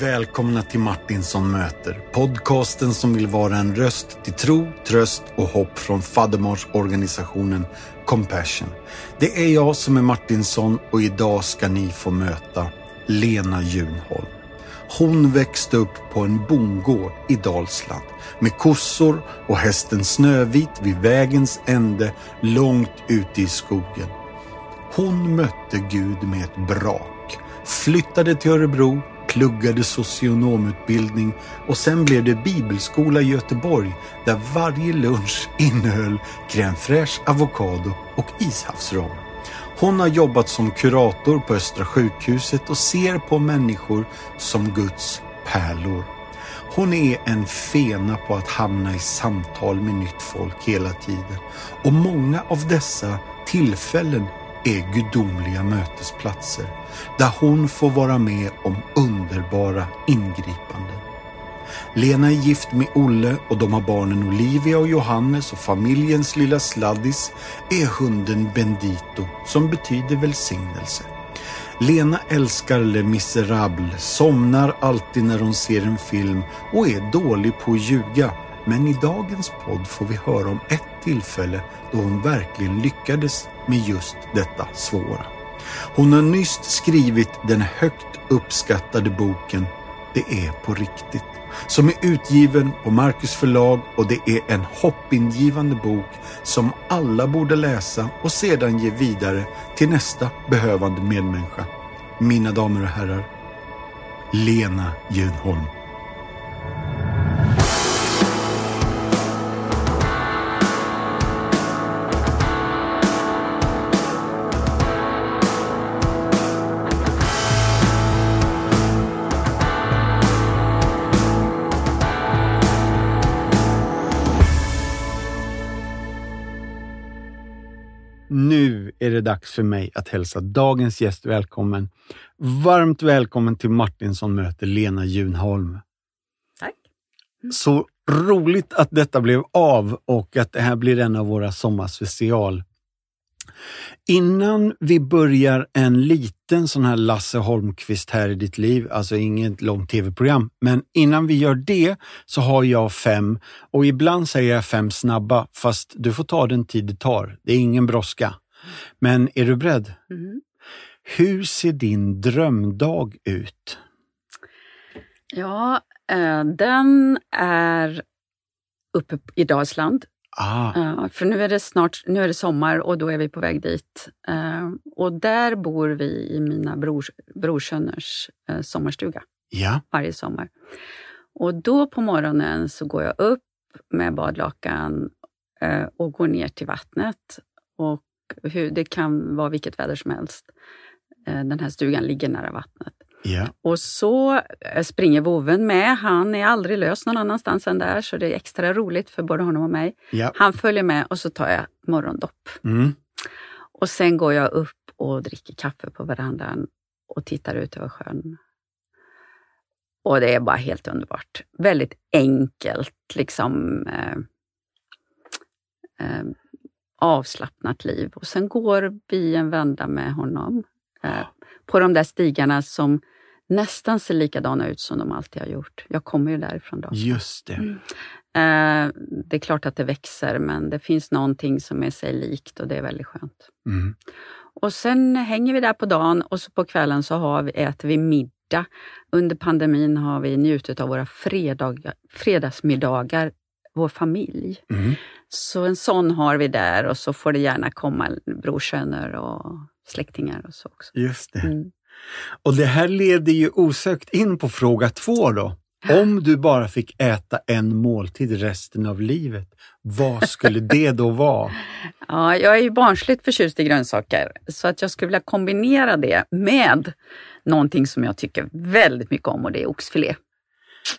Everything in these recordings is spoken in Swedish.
Välkomna till Martinsson möter. Podcasten som vill vara en röst till tro, tröst och hopp från fadderbarnsorganisationen Compassion. Det är jag som är Martinsson och idag ska ni få möta Lena Junholm. Hon växte upp på en bondgård i Dalsland med kossor och hästen Snövit vid vägens ände långt ute i skogen. Hon mötte Gud med ett brak, flyttade till Örebro, pluggade socionomutbildning och sen blev det bibelskola i Göteborg där varje lunch innehöll crème fraîche, avokado och ishavsrom. Hon har jobbat som kurator på Östra sjukhuset och ser på människor som Guds pärlor. Hon är en fena på att hamna i samtal med nytt folk hela tiden och många av dessa tillfällen är gudomliga mötesplatser där hon får vara med om underbara ingripanden. Lena är gift med Olle och de har barnen Olivia och Johannes och familjens lilla sladdis är hunden Bendito som betyder välsignelse. Lena älskar Les Misérables, somnar alltid när hon ser en film och är dålig på att ljuga. Men i dagens podd får vi höra om ett tillfälle då hon verkligen lyckades med just detta svåra. Hon har nyss skrivit den högt uppskattade boken Det är på riktigt som är utgiven på Marcus förlag och det är en hoppingivande bok som alla borde läsa och sedan ge vidare till nästa behövande medmänniska. Mina damer och herrar, Lena Junholm. Det dags för mig att hälsa dagens gäst välkommen. Varmt välkommen till Martinsson möter Lena Junholm. Tack. Så roligt att detta blev av och att det här blir en av våra sommarspecial. Innan vi börjar en liten sån här Lasse Holmqvist här i ditt liv, alltså inget långt tv-program, men innan vi gör det så har jag fem och ibland säger jag fem snabba, fast du får ta den tid det tar. Det är ingen brådska. Men är du beredd? Mm. Hur ser din drömdag ut? Ja, eh, den är uppe i Dalsland. Ah, Eh, för nu är det snart nu är det sommar och då är vi på väg dit. Eh, och där bor vi i mina brors, brorsöners eh, sommarstuga ja. varje sommar. Och då på morgonen så går jag upp med badlakan eh, och går ner till vattnet. Och hur, det kan vara vilket väder som helst. Eh, den här stugan ligger nära vattnet. Ja. Och så eh, springer voven med. Han är aldrig lös någon annanstans än där, så det är extra roligt för både honom och mig. Ja. Han följer med och så tar jag morgondopp. Mm. Och sen går jag upp och dricker kaffe på verandan och tittar ut över sjön. Och det är bara helt underbart. Väldigt enkelt, liksom eh, eh, avslappnat liv. Och sen går vi en vända med honom eh, på de där stigarna som nästan ser likadana ut som de alltid har gjort. Jag kommer ju därifrån då. Just det. Eh, det är klart att det växer, men det finns någonting som är sig likt och det är väldigt skönt. Mm. Och sen hänger vi där på dagen och så på kvällen så har vi, äter vi middag. Under pandemin har vi njutit av våra fredag, fredagsmiddagar, vår familj. Mm. Så en sån har vi där och så får det gärna komma brorsöner och släktingar och så också. Just det. Mm. Och det här leder ju osökt in på fråga två då. Om du bara fick äta en måltid resten av livet, vad skulle det då vara? Ja, jag är ju barnsligt förtjust i grönsaker så att jag skulle vilja kombinera det med någonting som jag tycker väldigt mycket om och det är oxfilé.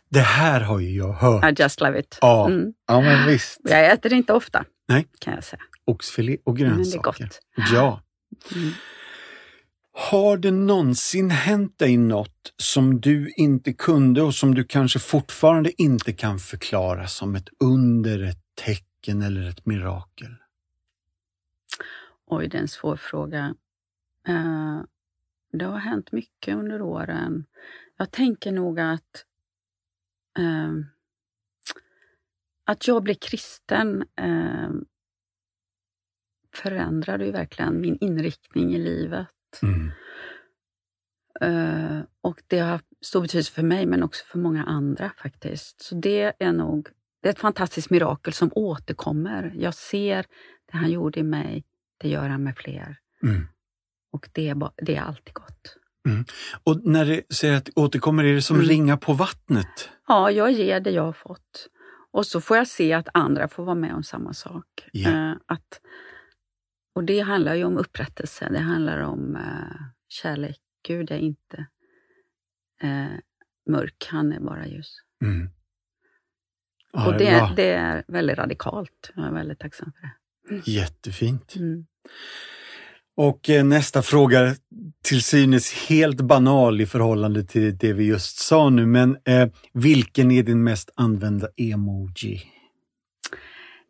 Det här har ju jag hört. I just love it. Ja, Mm. ja men visst. Jag äter det inte ofta, Nej. kan jag säga. Oxfilé och Men det är grönsaker. gott. Ja. Mm. Har det någonsin hänt dig något som du inte kunde och som du kanske fortfarande inte kan förklara som ett under, ett tecken eller ett mirakel? Oj, det är en svår fråga. Eh, det har hänt mycket under åren. Jag tänker nog att eh, att jag blev kristen eh, förändrade ju verkligen min inriktning i livet. Mm. Eh, och det har stor betydelse för mig, men också för många andra faktiskt. Så det är nog det är ett fantastiskt mirakel som återkommer. Jag ser det han gjorde i mig, det gör han med fler. Mm. Och det är, det är alltid gott. Och när det säger att det återkommer, är det som Mm. ringa på vattnet? Ja, jag ger det jag har fått. Och så får jag se att andra får vara med om samma sak. Ja. Eh, att, och det handlar ju om upprättelse, det handlar om eh, kärlek. Gud är inte eh, mörk, han är bara ljus. Mm. Ja, och det var det är väldigt radikalt. Jag är väldigt tacksam för det. jättefint. Mm. Och eh, nästa fråga, till synes helt banal i förhållande till det vi just sa nu, men eh, vilken är din mest använda emoji?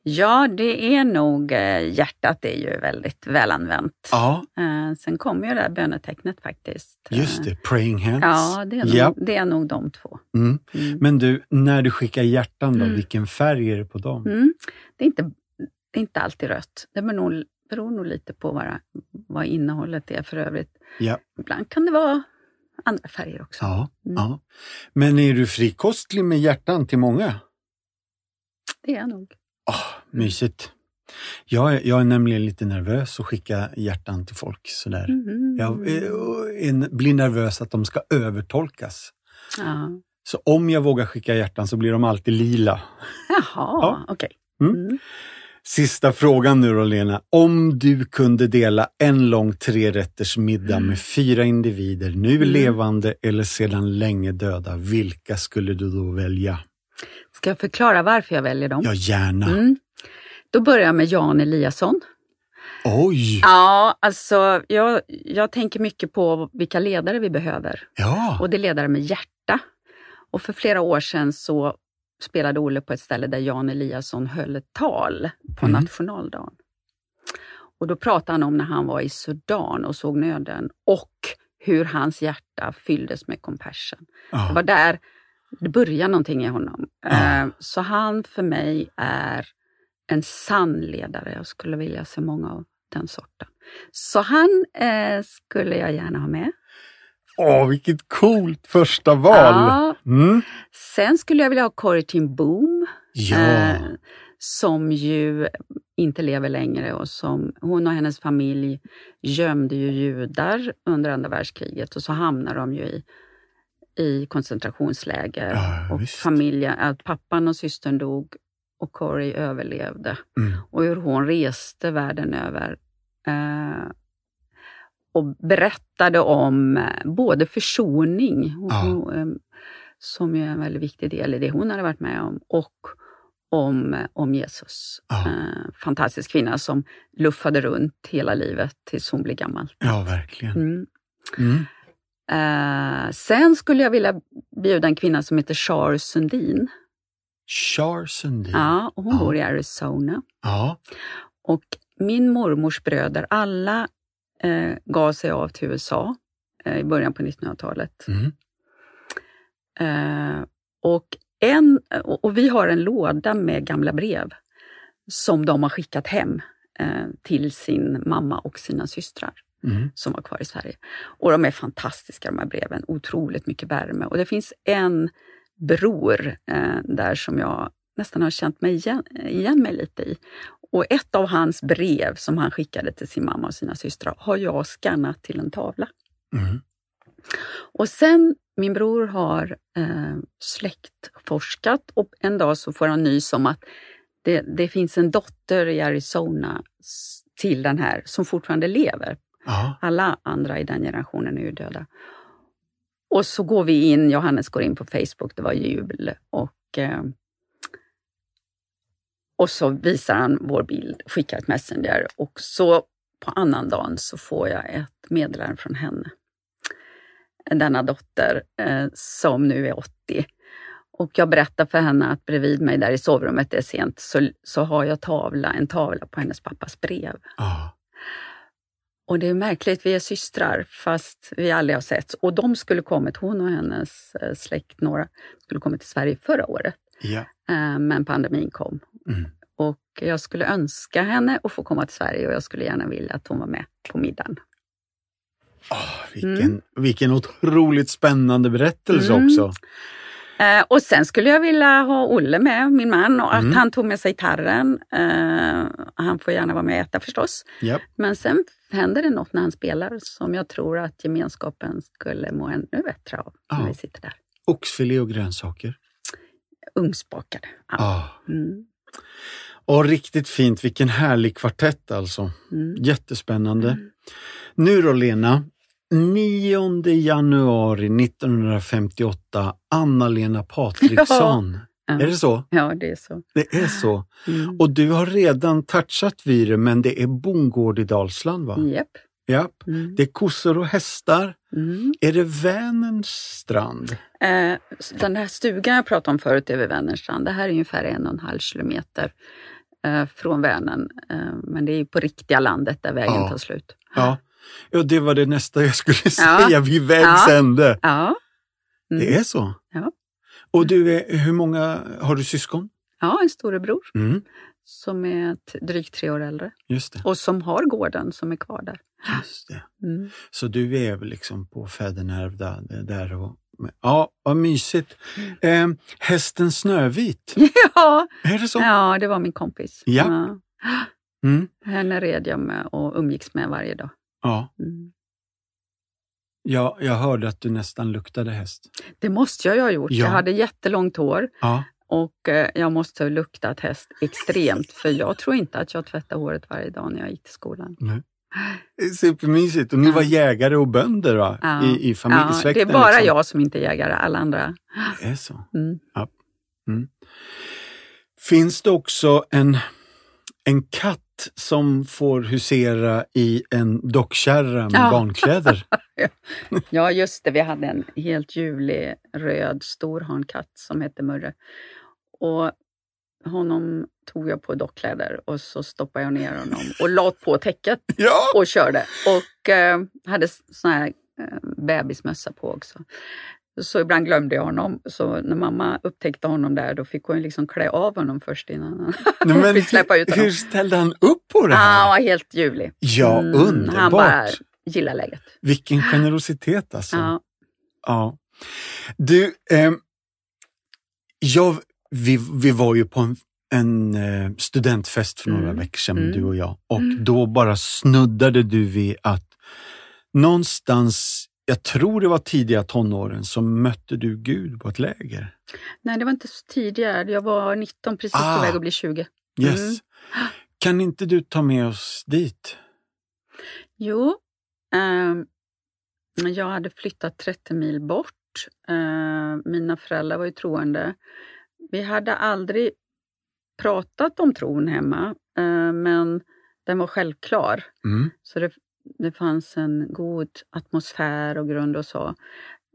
Ja, det är nog eh, hjärtat är ju väldigt välanvänt. Ja, Eh, sen kommer ju det här bönetecknet faktiskt. just det, praying hands. Ja, det är, nog, Ja. det är nog de två. Mm. Mm. Men du, när du skickar hjärtan då, Mm. vilken färg är det på dem? Mm. Det, är inte, inte alltid rött. Det beror nog, beror nog lite på vad, vad innehållet är för övrigt. Ja. Ibland kan det vara andra färger också. Ja, Mm. ja. Men är du frikostlig med hjärtan till många? Det är jag nog. Ah, mysigt. Jag är, jag är nämligen lite nervös att skicka hjärtan till folk sådär. Mhm. Jag är, blir nervös att de ska övertolkas. Ja. Så om jag vågar skicka hjärtan så blir de alltid lila. Jaha, Ja. okej. Mm. Mm. Sista frågan nu då Lena. Om du kunde dela en lång trerätters middag med fyra individer, nu Mm. levande eller sedan länge döda, vilka skulle du då välja? Ska jag förklara varför jag väljer dem? Ja, gärna. Mm. Då börjar jag med Jan Eliasson. Oj! Ja, alltså jag, jag tänker mycket på vilka ledare vi behöver. Ja, Och det är ledare med hjärta. Och för flera år sedan så spelade Olle på ett ställe där Jan Eliasson höll ett tal på Mm. nationaldagen. Och då pratade han om när han var i Sudan och såg nöden och hur hans hjärta fylldes med compassion. Det ja. var där det började någonting i honom. Eh, Så han för mig är en sann ledare. Jag skulle vilja se många av den sorten. Så han eh, skulle jag gärna ha med. Åh, vilket coolt första val! Ja, Mm. sen skulle jag vilja ha Corrie Ten Boom. Ja, eh, som ju inte lever längre och som hon och hennes familj gömde ju judar under andra världskriget och så hamnar de ju i, i koncentrationsläger. Ja, och visst. familjen, att pappan och systern dog och Corrie överlevde. Mm. Och hur hon reste världen över eh, och berättade om eh, både försoning, och, eh, som är en väldigt viktig del i det hon hade varit med om, och om, eh, om Jesus. Ja. Eh, fantastisk kvinna som luffade runt hela livet tills hon blev gammal. ja verkligen. Mm. Mm. Eh, sen skulle jag vilja bjuda en kvinna som heter Char Sundin. Charles Sundin. Ja, och hon Ja. bor i Arizona. Ja. Och min mormors bröder, alla eh, gav sig av till USA eh, i början på 1900-talet. Mm. Eh, och, en, och, och vi har en låda med gamla brev som de har skickat hem eh, till sin mamma och sina systrar Mm. som var kvar i Sverige. Och de är fantastiska de här breven, otroligt mycket värme. Och det finns en bror eh, där som jag nästan har känt mig igen, igen mig lite i. Och ett av hans brev som han skickade till sin mamma och sina systrar har jag skannat till en tavla. Mm. Och sen, min bror har eh, släktforskat och en dag så får han nys om att det, det finns en dotter i Arizona till den här som fortfarande lever. Ja. Alla andra i den generationen är ju döda. Och så går vi in, Johannes går in på Facebook, det var jul och eh, och så visar han vår bild, skickar ett messenger och så på annan dagen så får jag ett meddelande från henne. Denna dotter eh, som nu är 80. Och jag berättar för henne att bredvid mig där i sovrummet, det är sent, så, så har jag tavla, en tavla på hennes pappas brev. Ja. Och det är märkligt, vi är systrar fast vi aldrig har setts. Och de skulle kommit, hon och hennes eh, släkt, några, skulle kommit till Sverige förra året. Ja. Eh, Men pandemin kom. Mm. Och jag skulle önska henne att få komma till Sverige och jag skulle gärna vilja att hon var med på middagen. Ah, vilken, Mm. vilken otroligt spännande berättelse Mm. också. Eh, och sen skulle jag vilja ha Olle med, min man, och att Mm. han tog med sig gitarren. Eh, han får gärna vara med och äta förstås. Ja. Men sen händer det något när han spelar som jag tror att gemenskapen skulle må ännu bättre av när Ja. vi sitter där. Oxfilé och grönsaker. Ugnsbakade. Ja. Ah. Mm. Och riktigt fint, vilken härlig kvartett alltså. Mm. Jättespännande. Mm. Nu då Lena, 9 januari 1958, Anna-Lena Patriksson. Ja. Är det så? Ja, det är så. Det är så. Mm. Och du har redan touchat vid det, men det är bondgård i Dalsland va? Japp. Ja. Mm. Det är kossor och hästar. Mm. Är det Vänerns strand? Eh, den här stugan jag pratade om förut över Vänerstrand, det här är ungefär en och en halv kilometer eh, från Vänern. Eh, men det är ju på riktiga landet där vägen Ja. tar slut. Ja. ja, det var det nästa jag skulle Ja. säga, vid vägs Ja. ände. Ja. Mm. Det är så? Ja. Och du, är, hur många, har du syskon? ja, en storebror Mm, som är drygt tre år äldre just det. och som har gården som är kvar där. Just det. Mm. Så du är väl liksom på fädernerv där, där och... Ja, vad mysigt. Mm. Eh, hästen Snövit, Ja, är det så? ja, det var min kompis. Ja. Mm, Henne red jag med och umgicks med varje dag. ja. Mm. ja, jag hörde att du nästan luktade häst. Det måste jag ju ha gjort. Ja. Jag hade jättelångt hår Ja, och eh, jag måste ha luktat häst extremt för jag tror inte att jag tvättade håret varje dag när jag gick till skolan. är supermysigt. Och ni Ja. var jägare och bönder va? Ja. I, i Ja, familjesläkten? det är bara liksom. jag som inte är jägare, alla andra. Det är så. Mm. Finns det också en, en katt som får husera i en dockkärra med Ja. barnkläder? Ja, just det. Vi hade en helt ljuvlig röd storhankatt som hette Murre. Och honom tog jag på dockkläder och så stoppade jag ner honom och la på täcket ja! och körde. Och eh, hade sån här eh, bebismössa på också. Så ibland glömde jag honom. Så när mamma upptäckte honom där, då fick hon liksom klä av honom först innan han Nej, men fick släppa ut hur honom. ställde han upp på det Ah, här? han var helt ljuvlig. Ja, Mm, underbart! Han bara gillade läget. Vilken generositet alltså. Ja. Ja. Du, ehm, jag, vi, vi var ju på en, en eh, studentfest för några Mm. veckor sedan, Mm. du och jag. Och Mm. då bara snuddade du vid att någonstans, jag tror det var tidiga tonåren, så mötte du Gud på ett läger. Nej, det var inte så tidigare. Jag var 19, precis Ah. på väg att bli 20. Yes. Mm. Kan inte du ta med oss dit? Jo, ehm, jag hade flyttat 30 mil bort. Eh, mina föräldrar var ju troende. Vi hade aldrig pratat om tron hemma, eh, men den var självklar. Mm. Så det, det fanns en god atmosfär och grund och så.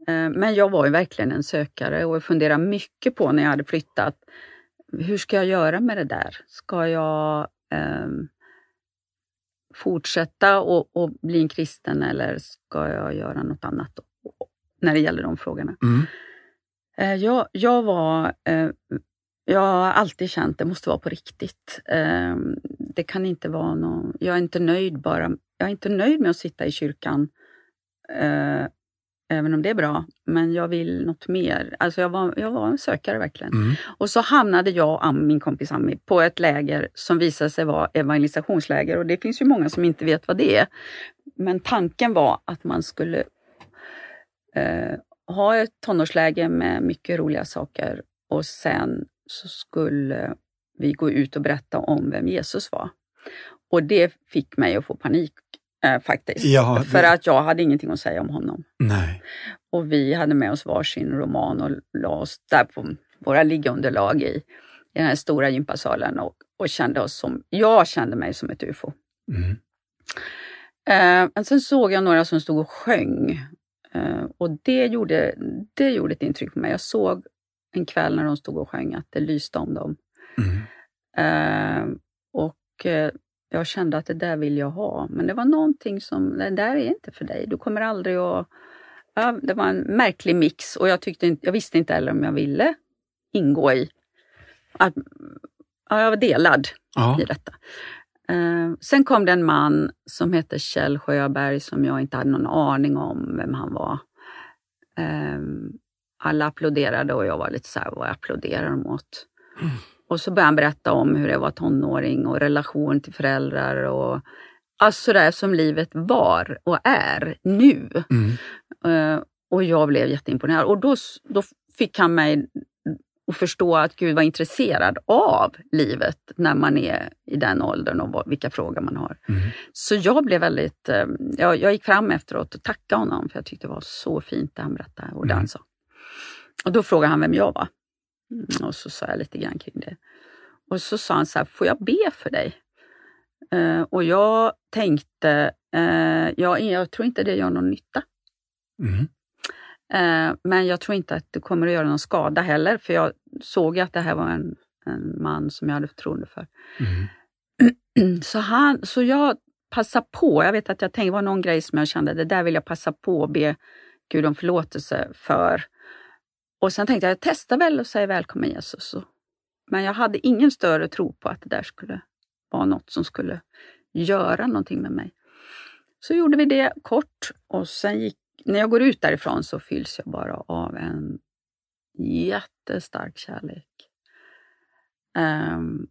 Eh, Men jag var ju verkligen en sökare och jag funderade mycket på när jag hade flyttat. Hur ska jag göra med det där? Ska jag ehm, fortsätta och, och bli en kristen eller ska jag göra något annat då? när det gäller de frågorna? Mm. Eh, Jag, jag var... eh, Jag har alltid känt att det måste vara på riktigt. Det kan inte vara någon... Jag är inte nöjd bara. Jag är inte nöjd med att sitta i kyrkan, eh, även om det är bra. Men jag vill något mer. Alltså jag var, jag var en sökare verkligen. Mm. Och så hamnade jag och min kompis Ami på ett läger som visade sig vara evangelisationsläger. Och det finns ju många som inte vet vad det är. Men tanken var att man skulle eh, ha ett tonårsläger med mycket roliga saker och sen så skulle vi gå ut och berätta om vem Jesus var. Och det fick mig att få panik eh, faktiskt. Ja, det- För att jag hade ingenting att säga om honom. Nej. Och vi hade med oss varsin roman och la oss där på våra liggunderlag i, i den här stora gympasalen och, och kände oss som, jag kände mig som ett ufo. Mm. Eh, men sen såg jag några som stod och sjöng eh, och det gjorde, det gjorde ett intryck på mig. Jag såg en kväll när de stod och sjöng att det lyste om dem. Mm. Eh, och eh, jag kände att det där vill jag ha. Men det var någonting som, det där är inte för dig. Du kommer aldrig att... Ja, det var en märklig mix och jag, tyckte inte, jag visste inte heller om jag ville ingå i... Att, ja, jag var delad Ja. i detta. Eh, sen kom det en man som hette Kjell Sjöberg som jag inte hade någon aning om vem han var. Eh, alla applåderade och jag var lite så här, vad applåderar de åt? Och så började han berätta om hur det var tonåring och relation till föräldrar och alltså det som livet var och är nu. Mm. Eh, och jag blev jätteimponerad. Och då, då fick han mig att förstå att Gud var intresserad av livet när man är i den åldern och vad, vilka frågor man har. Mm. Så jag blev väldigt... eh, Jag, jag gick fram efteråt och tackade honom för jag tyckte det var så fint det han berättade och det Mm. han sa. Och då frågade han vem jag var. Mm, Och så sa jag lite grann kring det. Och så sa han så här, får jag be för dig? Eh, och jag tänkte, eh, jag, jag tror inte det gör någon nytta. Mm. Eh, men jag tror inte att det kommer att göra någon skada heller, för jag såg att det här var en, en man som jag hade förtroende för. Mm. Så, han, så jag passade på, jag vet att jag tänkte, det var någon grej som jag kände, det där vill jag passa på att be Gud om förlåtelse för. Och sen tänkte jag, jag testar väl och säger välkommen Jesus. Men jag hade ingen större tro på att det där skulle vara något som skulle göra någonting med mig. Så gjorde vi det kort och sen gick, när jag går ut därifrån så fylls jag bara av en jättestark kärlek. Ehm,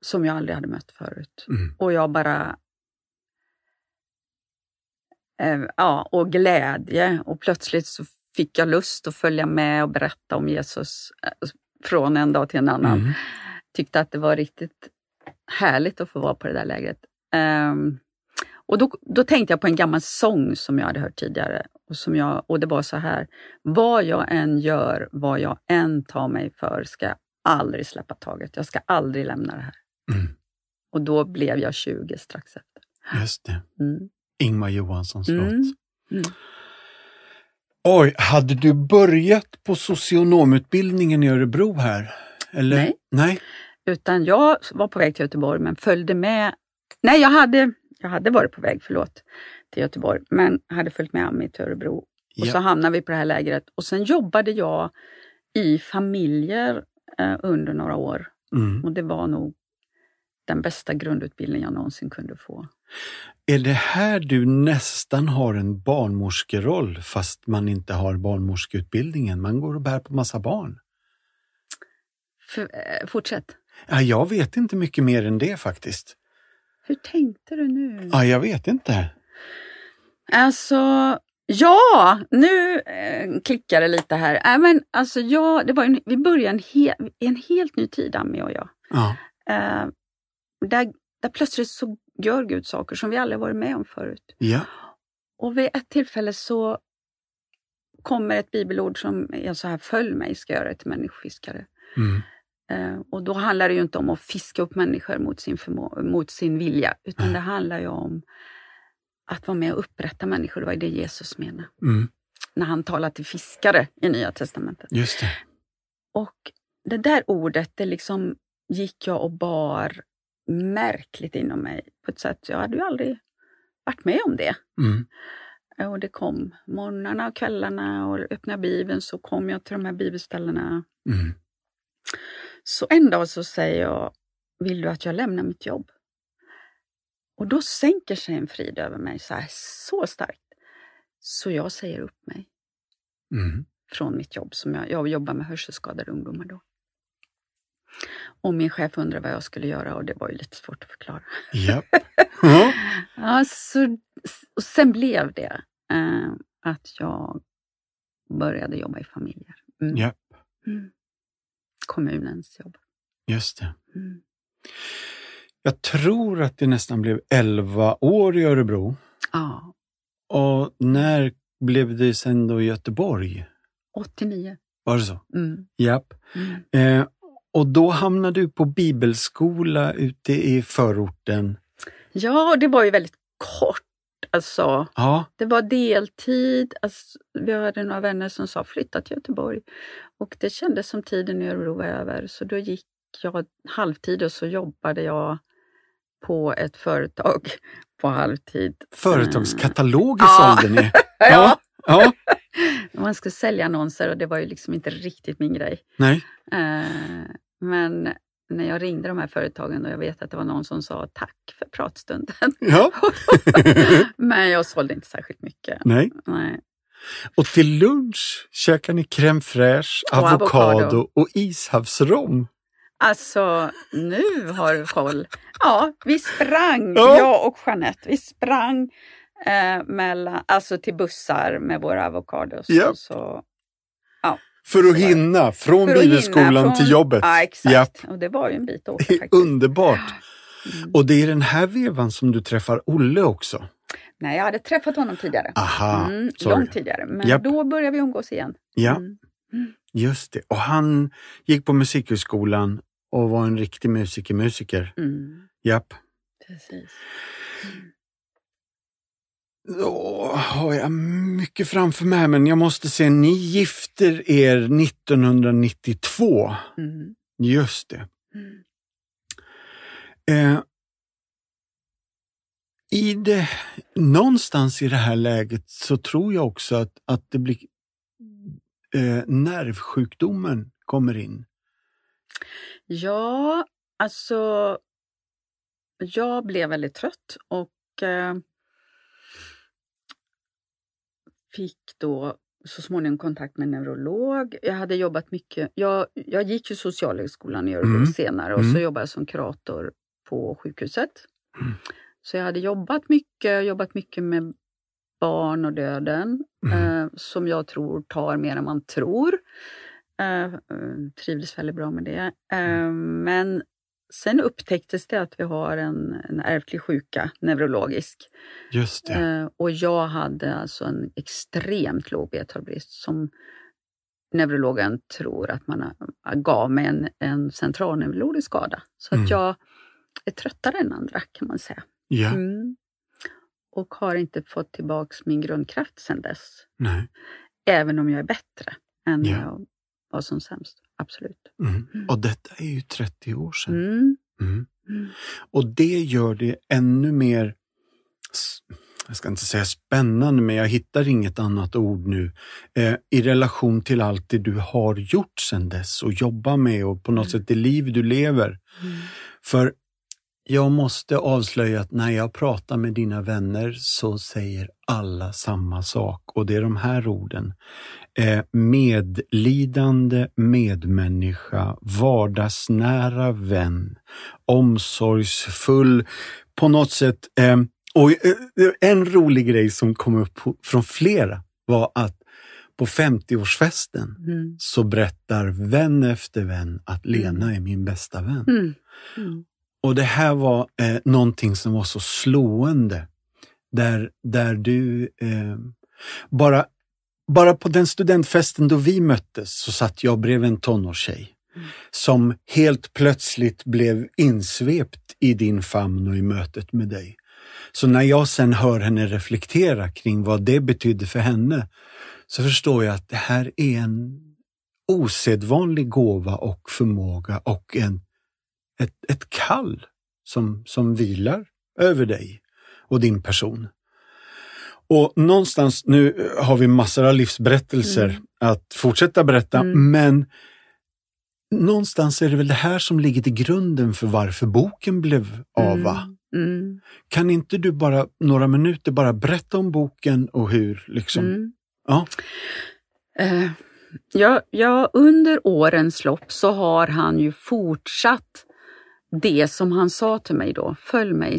som jag aldrig hade mött förut. Mm. Och jag bara... Eh, ja, och glädje. Och plötsligt så fick jag lust att följa med och berätta om Jesus eh, från en dag till en annan. Mm. Tyckte att det var riktigt härligt att få vara på det där lägret. Ehm, och då, då tänkte jag på en gammal sång som jag hade hört tidigare. Och, som jag, och det var så här. Vad jag än gör, vad jag än tar mig för, ska jag aldrig släppa taget. Jag ska aldrig lämna det här. Mm. Och då blev jag 20 strax efter. Just det. Mm. Ingmar Johanssons Mm. låt. Mm. Oj, hade du börjat på socionomutbildningen i Örebro här? Eller? Nej. Nej? Utan jag var på väg till Göteborg men följde med. Nej, jag hade, jag hade varit på väg, förlåt, till Göteborg, men hade följt med Ami till Örebro. Och så hamnade vi på det här lägret. Och sen jobbade jag i familjer eh, under några år. Mm. Och det var nog den bästa grundutbildning jag någonsin kunde få. Är det här du nästan har en barnmorskeroll fast man inte har barnmorskeutbildningen? Man går och bär på massa barn. För, eh, fortsätt. Ja, jag vet inte mycket mer än det faktiskt. Hur tänkte du nu? Ja, jag vet inte. Alltså, ja, nu eh, klickar det lite här. Äh, men, alltså, ja, det var en, vi började en, he, en helt ny tid, Ami och jag. Ja. Eh, där, där plötsligt så gör Gud saker som vi aldrig varit med om förut. Ja. Och vid ett tillfälle så kommer ett bibelord som är så här, följ mig, ska göra dig till människofiskare. Mm. Eh, och då handlar det ju inte om att fiska upp människor mot sin, förmå- mot sin vilja, utan Nej. det handlar ju om att vara med och upprätta människor. Det var det Jesus menade Mm. när han talar till fiskare i Nya Testamentet. Just det. Och det där ordet, det liksom gick jag och bar märkligt inom mig på ett sätt, jag hade ju aldrig varit med om det. Mm. Och det kom morgnarna och kvällarna och öppnade Bibeln så kom jag till de här bibelställena. Mm. Så en dag så säger jag, vill du att jag lämnar mitt jobb? Och då sänker sig en frid över mig så här, så starkt. Så jag säger upp mig Mm. från mitt jobb. Som jag, jag jobbar med hörselskadade ungdomar då. Och min chef undrade vad jag skulle göra och det var ju lite svårt att förklara. Japp. Ja. Ja, så, och sen blev det eh, att jag började jobba i familjer. Mm. Japp. Mm. Kommunens jobb. Just det. Mm. Jag tror att det nästan blev 11 år i Örebro. Ja, Och när blev det sen då i Göteborg? 89. Var det så? Mm. Japp. Mm. Eh, och då hamnade du på bibelskola ute i förorten. Ja, och det var ju väldigt kort. Alltså, Ja, det var deltid. Alltså, vi hade några vänner som sa flytta till Göteborg. Och det kändes som tiden i Örebro var över. Så då gick jag halvtid och så jobbade jag på ett företag på halvtid. Företagskataloger Ja. sålde ni. Ja. ja. Man skulle sälja annonser och det var ju liksom inte riktigt min grej. Nej. Eh, men när jag ringde de här företagen och jag vet att det var någon som sa tack för pratstunden. Ja. men jag sålde inte särskilt mycket. Nej. Nej. Och till lunch käkar ni crème fraîche, avokado avokado. och ishavsrom. Alltså, nu har du koll. Ja, vi sprang, Ja. jag och Jeanette, vi sprang eh, mellan, alltså till bussar med våra avokados. Ja. Och så, För att hinna från för att bibelskolan hinna från- till jobbet. Ja, exakt. Japp. Och det var ju en bit att åka faktiskt. underbart. Mm. Och det är den här vevan som du träffar Olle också. Nej, jag hade träffat honom tidigare. Aha, Mm, långt tidigare, men Japp. då började vi umgås igen. Ja, Mm. just det. Och han gick på Musikhögskolan och var en riktig musiker-musiker. Mm. Japp. Precis. Då har jag mycket framför mig, men jag måste säga, ni gifter er 1992. Mm. Just det. Mm. Eh, I det, någonstans i det här läget så tror jag också att, att det blir eh, nervsjukdomen kommer in. Ja, alltså jag blev väldigt trött och eh, fick då så småningom kontakt med neurolog. Jag hade jobbat mycket, jag, jag gick ju Socialhögskolan i Örebro Mm. senare och Mm. så jobbade jag som kurator på sjukhuset. Mm. Så jag hade jobbat mycket, jobbat mycket med barn och döden Mm. eh, som jag tror tar mer än man tror. Eh, eh, trivdes väldigt bra med det. Eh, men sen upptäcktes det att vi har en, en ärftlig sjuka, neurologisk. Just det. Eh, och jag hade alltså en extremt låg B12-brist som neurologen tror att man gav mig en, en centralneurologisk skada. Så Mm. att jag är tröttare än andra kan man säga. Ja, Mm. Och har inte fått tillbaks min grundkraft sedan dess. nej. Även om jag är bättre än när jag var som sämst. Absolut. Mm. Och detta är ju 30 år sedan. Mm. Mm. Mm. Och det gör det ännu mer, jag ska inte säga spännande, men jag hittar inget annat ord nu, eh, i relation till allt det du har gjort sedan dess och jobbar med och på något sätt det liv du lever. Mm. För jag måste avslöja att när jag pratar med dina vänner så säger alla samma sak och det är de här orden. Eh, medlidande medmänniska, vardagsnära vän, omsorgsfull, på något sätt. Eh, och eh, en rolig grej som kom upp från flera var att på 50-årsfesten Mm. så berättar vän efter vän att Lena är min bästa vän. Mm. Mm. Och det här var eh, någonting som var så slående. Där, där du eh, bara, bara på den studentfesten då vi möttes så satt jag bredvid en tonårstjej Mm. som helt plötsligt blev insvept i din famn och i mötet med dig. Så när jag sen hör henne reflektera kring vad det betydde för henne så förstår jag att det här är en osedvanlig gåva och förmåga och en ett, ett kall som, som vilar över dig och din person. Och någonstans, nu har vi massor av livsberättelser Mm. att fortsätta berätta, Mm. men någonstans är det väl det här som ligger till grunden för varför boken blev av? Mm. Mm. Kan inte du bara några minuter bara berätta om boken och hur liksom? Mm. Ja. Eh, ja, ja, under årens lopp så har han ju fortsatt det som han sa till mig då. Följ mig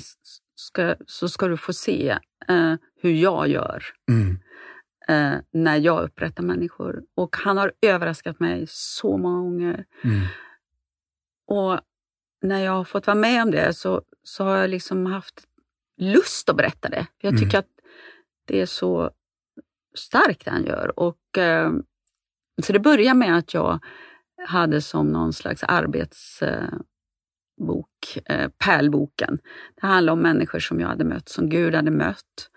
ska, så ska du få se eh, hur jag gör Mm. eh, när jag upprättar människor. Och han har överraskat mig så många gånger. Mm. Och när jag har fått vara med om det så, så har jag liksom haft lust att berätta det. Jag Mm. tycker att det är så starkt det han gör. Och, eh, så det börjar med att jag hade som någon slags arbetsbok, eh, Pärlboken. Det handlar om människor som jag hade mött, som Gud hade mött.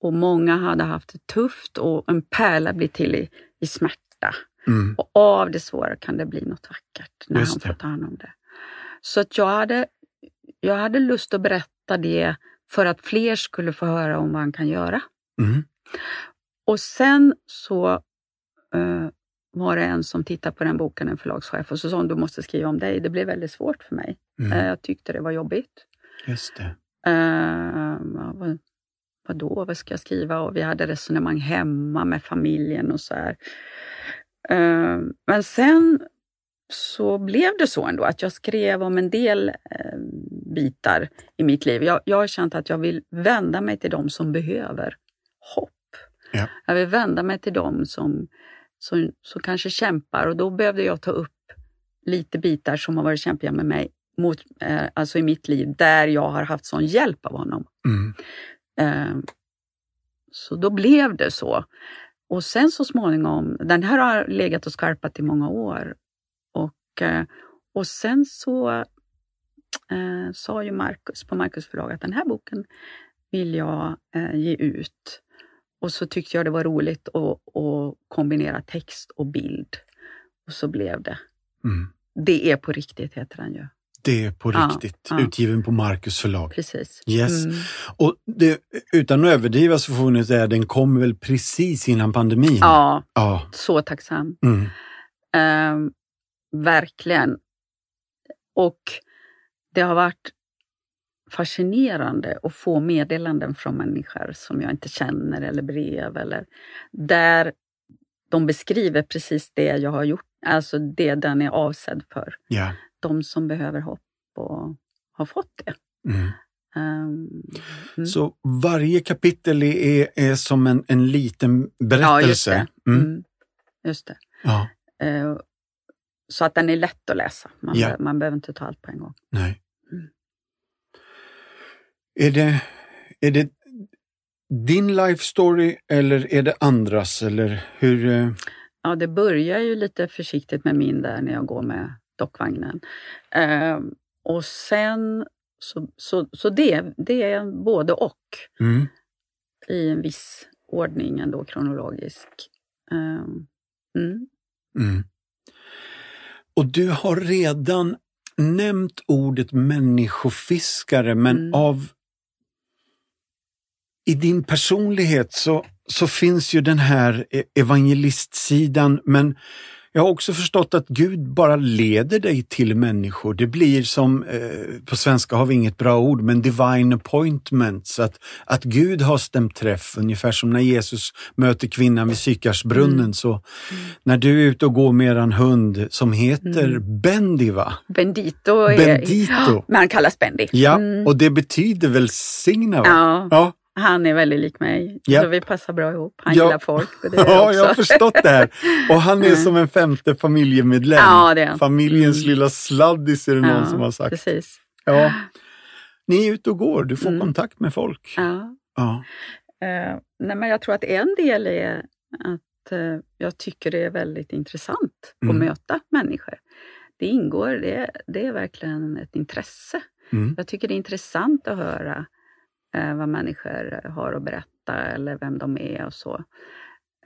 Och många hade haft det tufft och en pärla blir till i, i smärta. Mm. Och av det svåra kan det bli något vackert när Just han får ta hand om det. Så att jag hade jag hade lust att berätta det för att fler skulle få höra om vad han kan göra. Mm. Och sen så eh, var det en som tittade på den boken, en förlagschef, och så sa hon, du måste skriva om dig. Det blev väldigt svårt för mig. Mm. Eh, jag tyckte det var jobbigt. Just det. Eh, vad, vadå, vad ska jag skriva? Och vi hade resonemang hemma med familjen och så här. Eh, men sen så blev det så ändå att jag skrev om en del eh, bitar i mitt liv. Jag, jag har känt att jag vill vända mig till dem som behöver hopp. Ja. Jag vill vända mig till dem som, som, som kanske kämpar och då behövde jag ta upp lite bitar som har varit kämpiga med mig mot, eh, alltså i mitt liv, där jag har haft sån hjälp av honom. Mm. Eh, så då blev det så. Och sen så småningom, den här har legat och skarpat i många år. Och, eh, och sen så eh, sa ju Marcus på Marcus förlag att den här boken vill jag eh, ge ut. Och så tyckte jag det var roligt att, att kombinera text och bild. Och så blev det. Mm. Det är på riktigt heter den ju. Det är på Ja, riktigt. ja. Utgiven på Marcus förlag. Precis. Yes. Mm. Och det, utan att överdriva så får nu säga att den kom väl precis innan pandemin? Ja, Ja. så tacksam. Mm. Ehm, verkligen. Och det har varit fascinerande att få meddelanden från människor som jag inte känner eller brev eller där de beskriver precis det jag har gjort, alltså det den är avsedd för. Ja. De som behöver hopp och har fått det. Mm. Ehm, mm. Så varje kapitel är, är som en, en liten ja, berättelse? just det. Mm. Mm. Just det. Ja. Eh, så att den är lätt att läsa. Man, Ja. be- man behöver inte ta allt på en gång. Nej. Är, det, är det din life story eller är det andras? Eller hur? eh, Ja, det börjar ju lite försiktigt med min där när jag går med dockvagnen. Ehm, och sen, så, så, så det, det är både och Mm. i en viss ordning ändå kronologisk. Ehm, mm. Mm. Och du har redan nämnt ordet människofiskare, men Mm. av i din personlighet så, så finns ju den här e- evangelistsidan, men jag har också förstått att Gud bara leder dig till människor. Det blir som, eh, på svenska har vi inget bra ord, men divine appointment. Så att, att Gud har stämt träff, ungefär som när Jesus möter kvinnan vid Sykarsbrunnen. Mm. Så när du är ute och går med en hund som heter Mm. Bendy, va? Bendito är... Bendito. Ja, men han kallas Bendy. Ja, Mm. och det betyder välsigna, va? ja, Ja, han är väldigt lik mig. Ja. Så vi passar bra ihop. Han Ja. gillar folk. Och det ja jag har förstått det här. Och han är som en femte familjemedlem. Ja, det är han. Familjens Mm. lilla sladdis är det någon Ja, som har sagt. Precis. Ja. Ni är ute och går, du får Mm. kontakt med folk. Ja. Ja. Eh, nej, men jag tror att en del är att eh, jag tycker det är väldigt intressant Mm. att möta människor. Det ingår, det, det är verkligen ett intresse. Mm. Jag tycker det är intressant att höra vad människor har att berätta eller vem de är och så.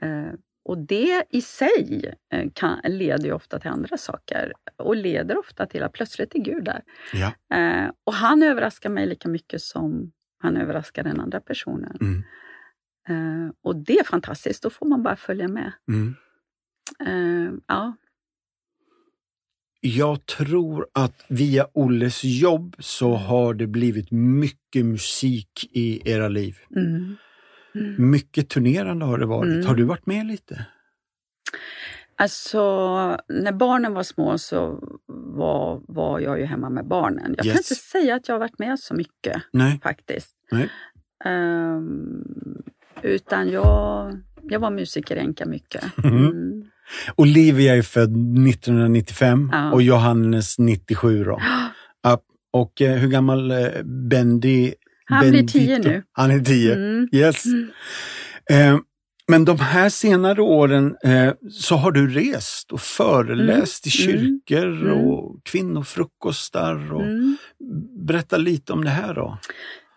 Eh, och det i sig eh, kan, leder ju ofta till andra saker och leder ofta till att plötsligt är Gud där. Ja. Eh, och han överraskar mig lika mycket som han överraskar den andra personen. Mm. Eh, och det är fantastiskt, då får man bara följa med. Mm. Eh, ja. Jag tror att via Olles jobb så har det blivit mycket musik i era liv. Mm. Mm. Mycket turnerande har det varit. Mm. Har du varit med lite? Alltså, när barnen var små så var, var jag ju hemma med barnen. Jag Yes. kan inte säga att jag har varit med så mycket Nej. faktiskt. Nej. Ehm, utan jag, jag var musiker enka mycket. Mhm. Mm. Olivia är född 1995 Ja. och Johannes 97 då. Och eh, hur gammal eh, Bendy? Han blir Bendito? tio nu. Han är tio, Mm. yes. Mm. Eh, men de här senare åren så har du rest och föreläst i Mm. kyrkor Mm. och kvinnofrukostar. Och... Mm. Berätta lite om det här då.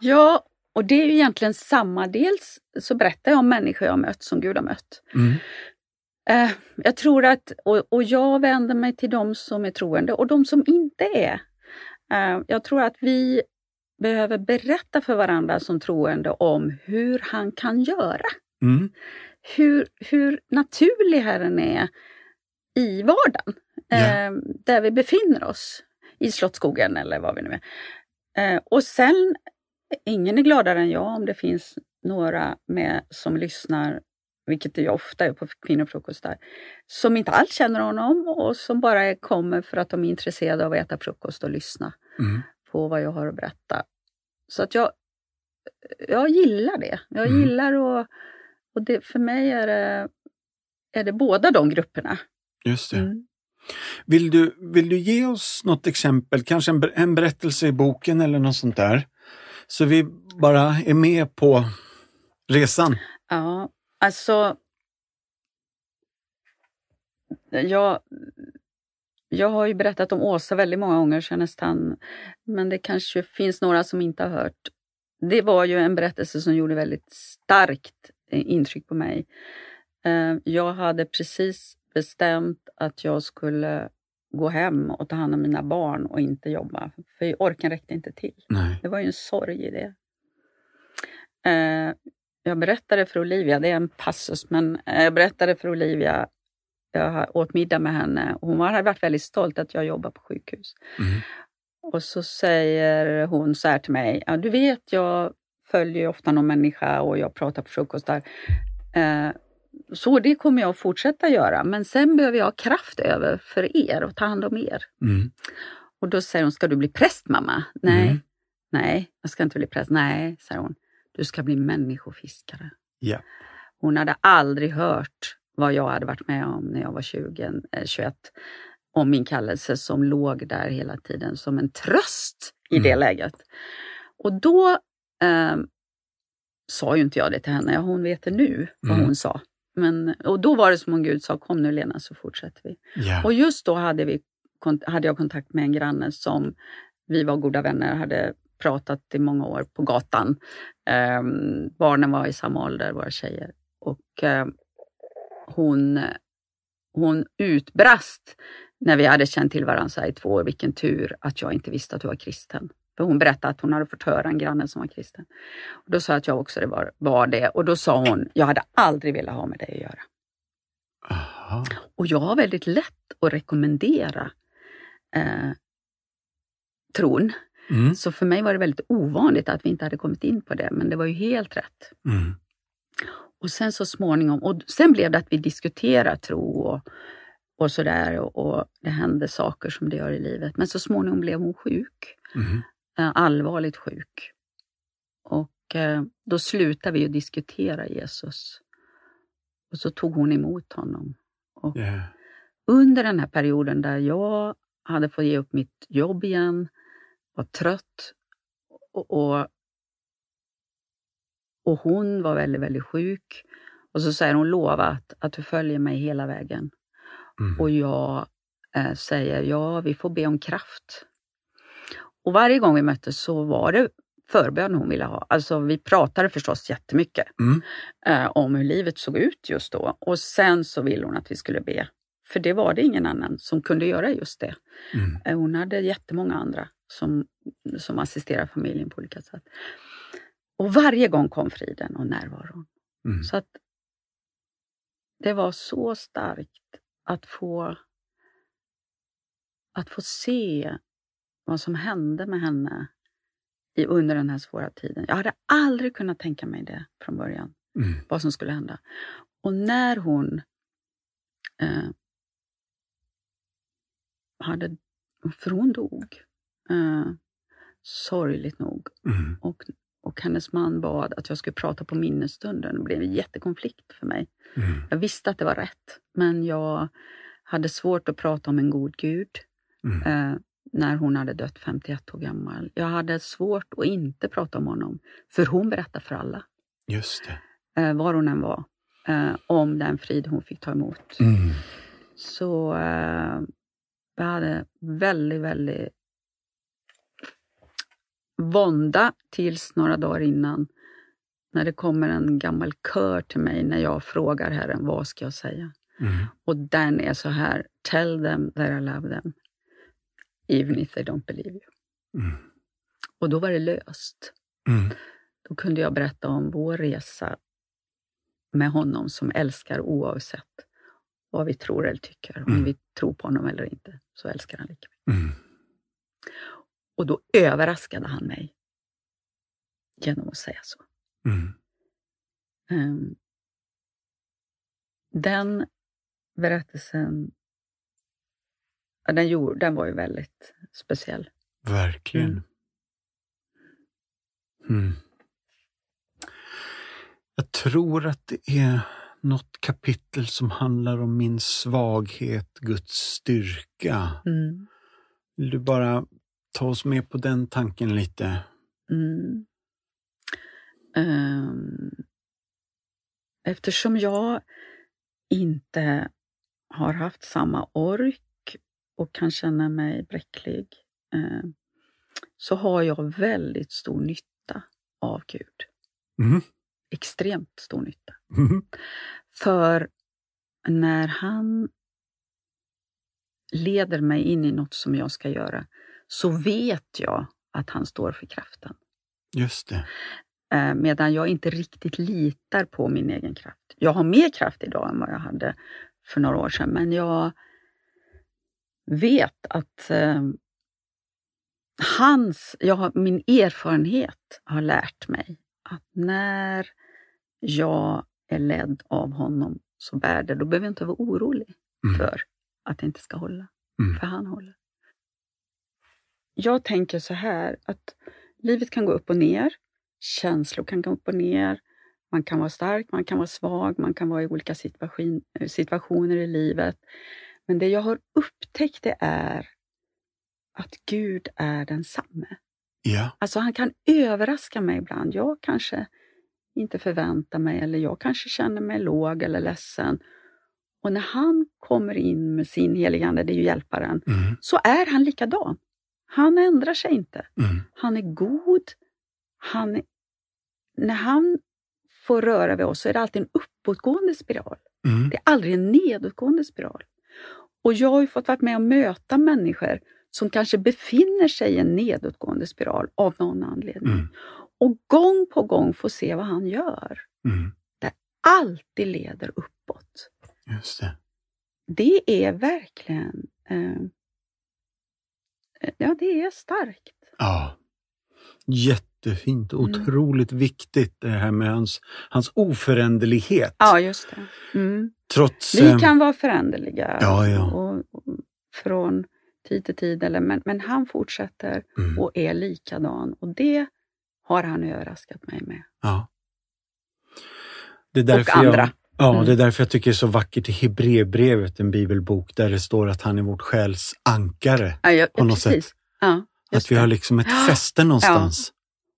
Ja, och det är ju egentligen samma. Dels så berättar jag om människor jag mött som Gud har mött. Eh, jag tror att, och, och jag vänder mig till de som är troende och de som inte är. Eh, jag tror att vi behöver berätta för varandra som troende om hur han kan göra. Mm. Hur, hur naturlig Herren är i vardagen, Ja. eh, där vi befinner oss. I Slottsskogen eller vad vi nu är. Eh, och sen, ingen är gladare än jag om det finns några med som lyssnar, vilket det ju ofta är på kvinnofrukostar, som inte alls känner honom och som bara kommer för att de är intresserade av att äta frukost och lyssna Mm. på vad jag har att berätta. Så att jag, jag gillar det. Jag Mm. gillar och, och det, för mig är det, är det båda de grupperna. Just det. Mm. Vill, du, vill du ge oss något exempel, kanske en, en berättelse i boken eller något sånt där? Så vi bara är med på resan. Ja, alltså. Jag, jag har ju berättat om Åsa väldigt många gånger, jag nästan, men det kanske finns några som inte har hört. Det var ju en berättelse som gjorde väldigt starkt eh, intryck på mig. Eh, Jag hade precis bestämt att jag skulle gå hem och ta hand om mina barn och inte jobba, för orken räckte inte till. Nej. Det var ju en sorg i det. Jag berättade för Olivia, det är en passus, men eh, jag berättade för Olivia, jag åt middag med henne och hon hade varit väldigt stolt att jag jobbar på sjukhus. Mm. Och så säger hon så här till mig, ja, du vet jag följer ju ofta någon människa och jag pratar på frukostar. Eh, så det kommer jag fortsätta göra, men sen behöver jag ha kraft över för er och ta hand om er. Mm. Och då säger hon, ska du bli präst mamma? Nej, Mm. nej, jag ska inte bli präst. Nej, säger hon, du ska bli människofiskare. Ja. Hon hade aldrig hört vad jag hade varit med om när jag var 20, eh, 21. Om min kallelse som låg där hela tiden som en tröst i det Mm. läget. Och då eh, sa ju inte jag det till henne. Hon vet det nu vad Mm. hon sa. Men, och då var det som om Gud sa, kom nu Lena så fortsätter vi. Ja. Och just då hade, vi, hade jag kontakt med en granne som vi var goda vänner, hade pratat i många år på gatan. Ehm, barnen var i samma ålder, våra tjejer. Och ehm, hon, hon utbrast när vi hade känt till varandra i två år, vilken tur att jag inte visste att du var kristen. För hon berättade att hon hade fått höra en granne som var kristen. Och då sa jag att jag också det var, var det och då sa hon, jag hade aldrig velat ha med dig att göra. Aha. Och jag har väldigt lätt att rekommendera eh, tron. Mm. Så för mig var det väldigt ovanligt att vi inte hade kommit in på det, men det var ju helt rätt. Mm. Och sen så småningom, och sen blev det att vi diskuterade tro och, och sådär och, och det hände saker som det gör i livet. Men så småningom blev hon sjuk, Mm. eh, allvarligt sjuk. Och eh, då slutade vi att diskutera Jesus. Och så tog hon emot honom. Och Ja. under den här perioden där jag hade fått ge upp mitt jobb igen, var trött och, och, och hon var väldigt, väldigt sjuk. Och så säger hon, lova att, att du följer mig hela vägen. Mm. Och jag eh, säger, ja, vi får be om kraft. Och varje gång vi möttes så var det förbön hon ville ha. Alltså vi pratade förstås jättemycket Mm. eh, om hur livet såg ut just då. Och sen så ville hon att vi skulle be. För det var det ingen annan som kunde göra just det. Mm. Eh, Hon hade jättemånga andra som, som assisterade familjen på olika sätt. Och varje gång kom friden och närvaron. Mm. Så att det var så starkt att få, att få se vad som hände med henne i, under den här svåra tiden. Jag hade aldrig kunnat tänka mig det från början, Mm. vad som skulle hända. Och när hon eh, hade, för hon dog, eh, sorgligt nog, Mm. och, och hennes man bad att jag skulle prata på minnesstunden. Det blev en jättekonflikt för mig. Mm. Jag visste att det var rätt, men jag hade svårt att prata om en god Gud Mm. eh, när hon hade dött 51 år gammal. Jag hade svårt att inte prata om honom, för hon berättade för alla, Just det. eh, var hon än var, eh, om den frid hon fick ta emot. Mm. Så eh, jag hade väldigt, väldigt vånda tills några dagar innan när det kommer en gammal kör till mig när jag frågar Herren, vad ska jag säga? Mm. Och den är så här, tell them that I love them, even if they don't believe you. Mm. Och då var det löst. Mm. Då kunde jag berätta om vår resa med honom som älskar oavsett vad vi tror eller tycker. Om Mm. vi tror på honom eller inte, så älskar han lika mycket. Och då överraskade han mig genom att säga så. Mm. Ehm, den berättelsen, den, gjorde, den var ju väldigt speciell. Verkligen. Mm. Mm. Jag tror att det är något kapitel som handlar om min svaghet, Guds styrka. Mm. Vill du bara ta oss med på den tanken lite? Mm. Ehm, eftersom jag inte har haft samma ork och kan känna mig bräcklig eh, så har jag väldigt stor nytta av Gud. Mm. Extremt stor nytta. Mm. För när han leder mig in i något som jag ska göra så vet jag att han står för kraften. Just det. Eh, medan jag inte riktigt litar på min egen kraft. Jag har mer kraft idag än vad jag hade för några år sedan, men jag vet att eh, hans, jag har, min erfarenhet har lärt mig att när jag är ledd av honom så bär det. Då behöver jag inte vara orolig Mm. för att det inte ska hålla. Mm. För han håller. Jag tänker så här att livet kan gå upp och ner. Känslor kan gå upp och ner. Man kan vara stark, man kan vara svag, man kan vara i olika situation, situationer i livet. Men det jag har upptäckt det är att Gud är densamme. Ja. Alltså han kan överraska mig ibland. Jag kanske inte förväntar mig eller jag kanske känner mig låg eller ledsen. Och när han kommer in med sin heligande, det är ju hjälparen, Mm. så är han likadan. Han ändrar sig inte. Mm. Han är god. Han är, när han får röra vid oss så är det alltid en uppåtgående spiral. Mm. Det är aldrig en nedåtgående spiral. Och jag har ju fått vara med och möta människor som kanske befinner sig i en nedåtgående spiral av någon anledning. Mm. Och gång på gång få se vad han gör. Mm. Alltid leder uppåt. Just det. Det är verkligen eh, Ja, det är starkt. Ja. Jättefint och Mm. otroligt viktigt det här med hans, hans oföränderlighet. Ja, just det. Mm. Trots... Vi eh, kan vara föränderliga Ja, ja. Och, och, från tid till tid, eller, men, men han fortsätter mm, och är likadan. Och det har han överraskat mig med. ja. Det är Och andra. Jag, ja, Mm. det är därför jag tycker det är så vackert i Hebreerbrevet, en bibelbok, där det står att han är vårt själs ankare. Ja, ja, På något precis. Ja, just Att vi det. har liksom ett Ja. fäste någonstans.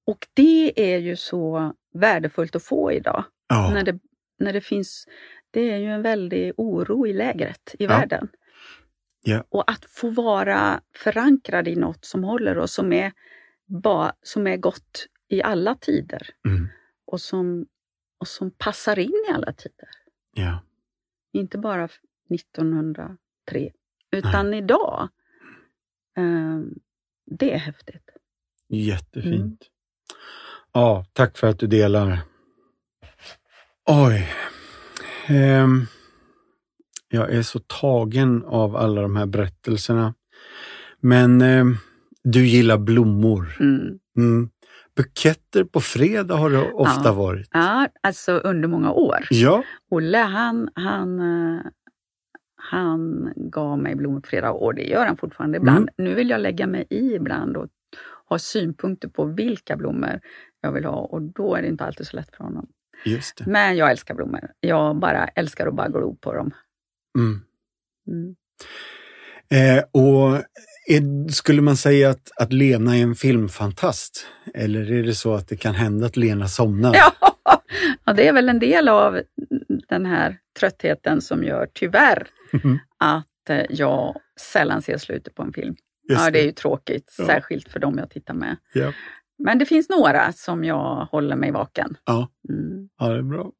Och det är ju så värdefullt att få idag. Ja. När, det, när det finns, det är ju en väldig oro i lägret i Ja. världen. Ja. Och att få vara förankrad i något som håller och som är, ba, som är gott i alla tider Mm. och som, och som passar in i alla tider. ja. Inte bara 1903, utan idag. Ehm, det är häftigt. Jättefint. Mm. Ja, tack för att du delar. Oj. Ehm, jag är så tagen av alla de här berättelserna. Men ehm, du gillar blommor. Mm. Mm. Buketter på fredag har det ofta Ja. varit. Ja, alltså under många år. Ja. Olle, han, han, eh, han gav mig blommor på flera år. Det gör han fortfarande ibland. Mm. Nu vill jag lägga mig i ibland och ha synpunkter på vilka blommor jag vill ha och då är det inte alltid så lätt för honom. Just det. Men jag älskar blommor. Jag bara älskar att bara glo på dem. Mm. Mm. Eh, och är, skulle man säga att, att Lena är en filmfantast? Eller är det så att det kan hända att Lena somnar? Ja, ja, det är väl en del av den här tröttheten som gör, tyvärr, Mhm. att eh, jag sällan ser slutet på en film. Just ja, det är ju tråkigt, Ja. särskilt för dem jag tittar med. Ja. Men det finns några som jag håller mig vaken. Ja. Mm. ja, det är bra.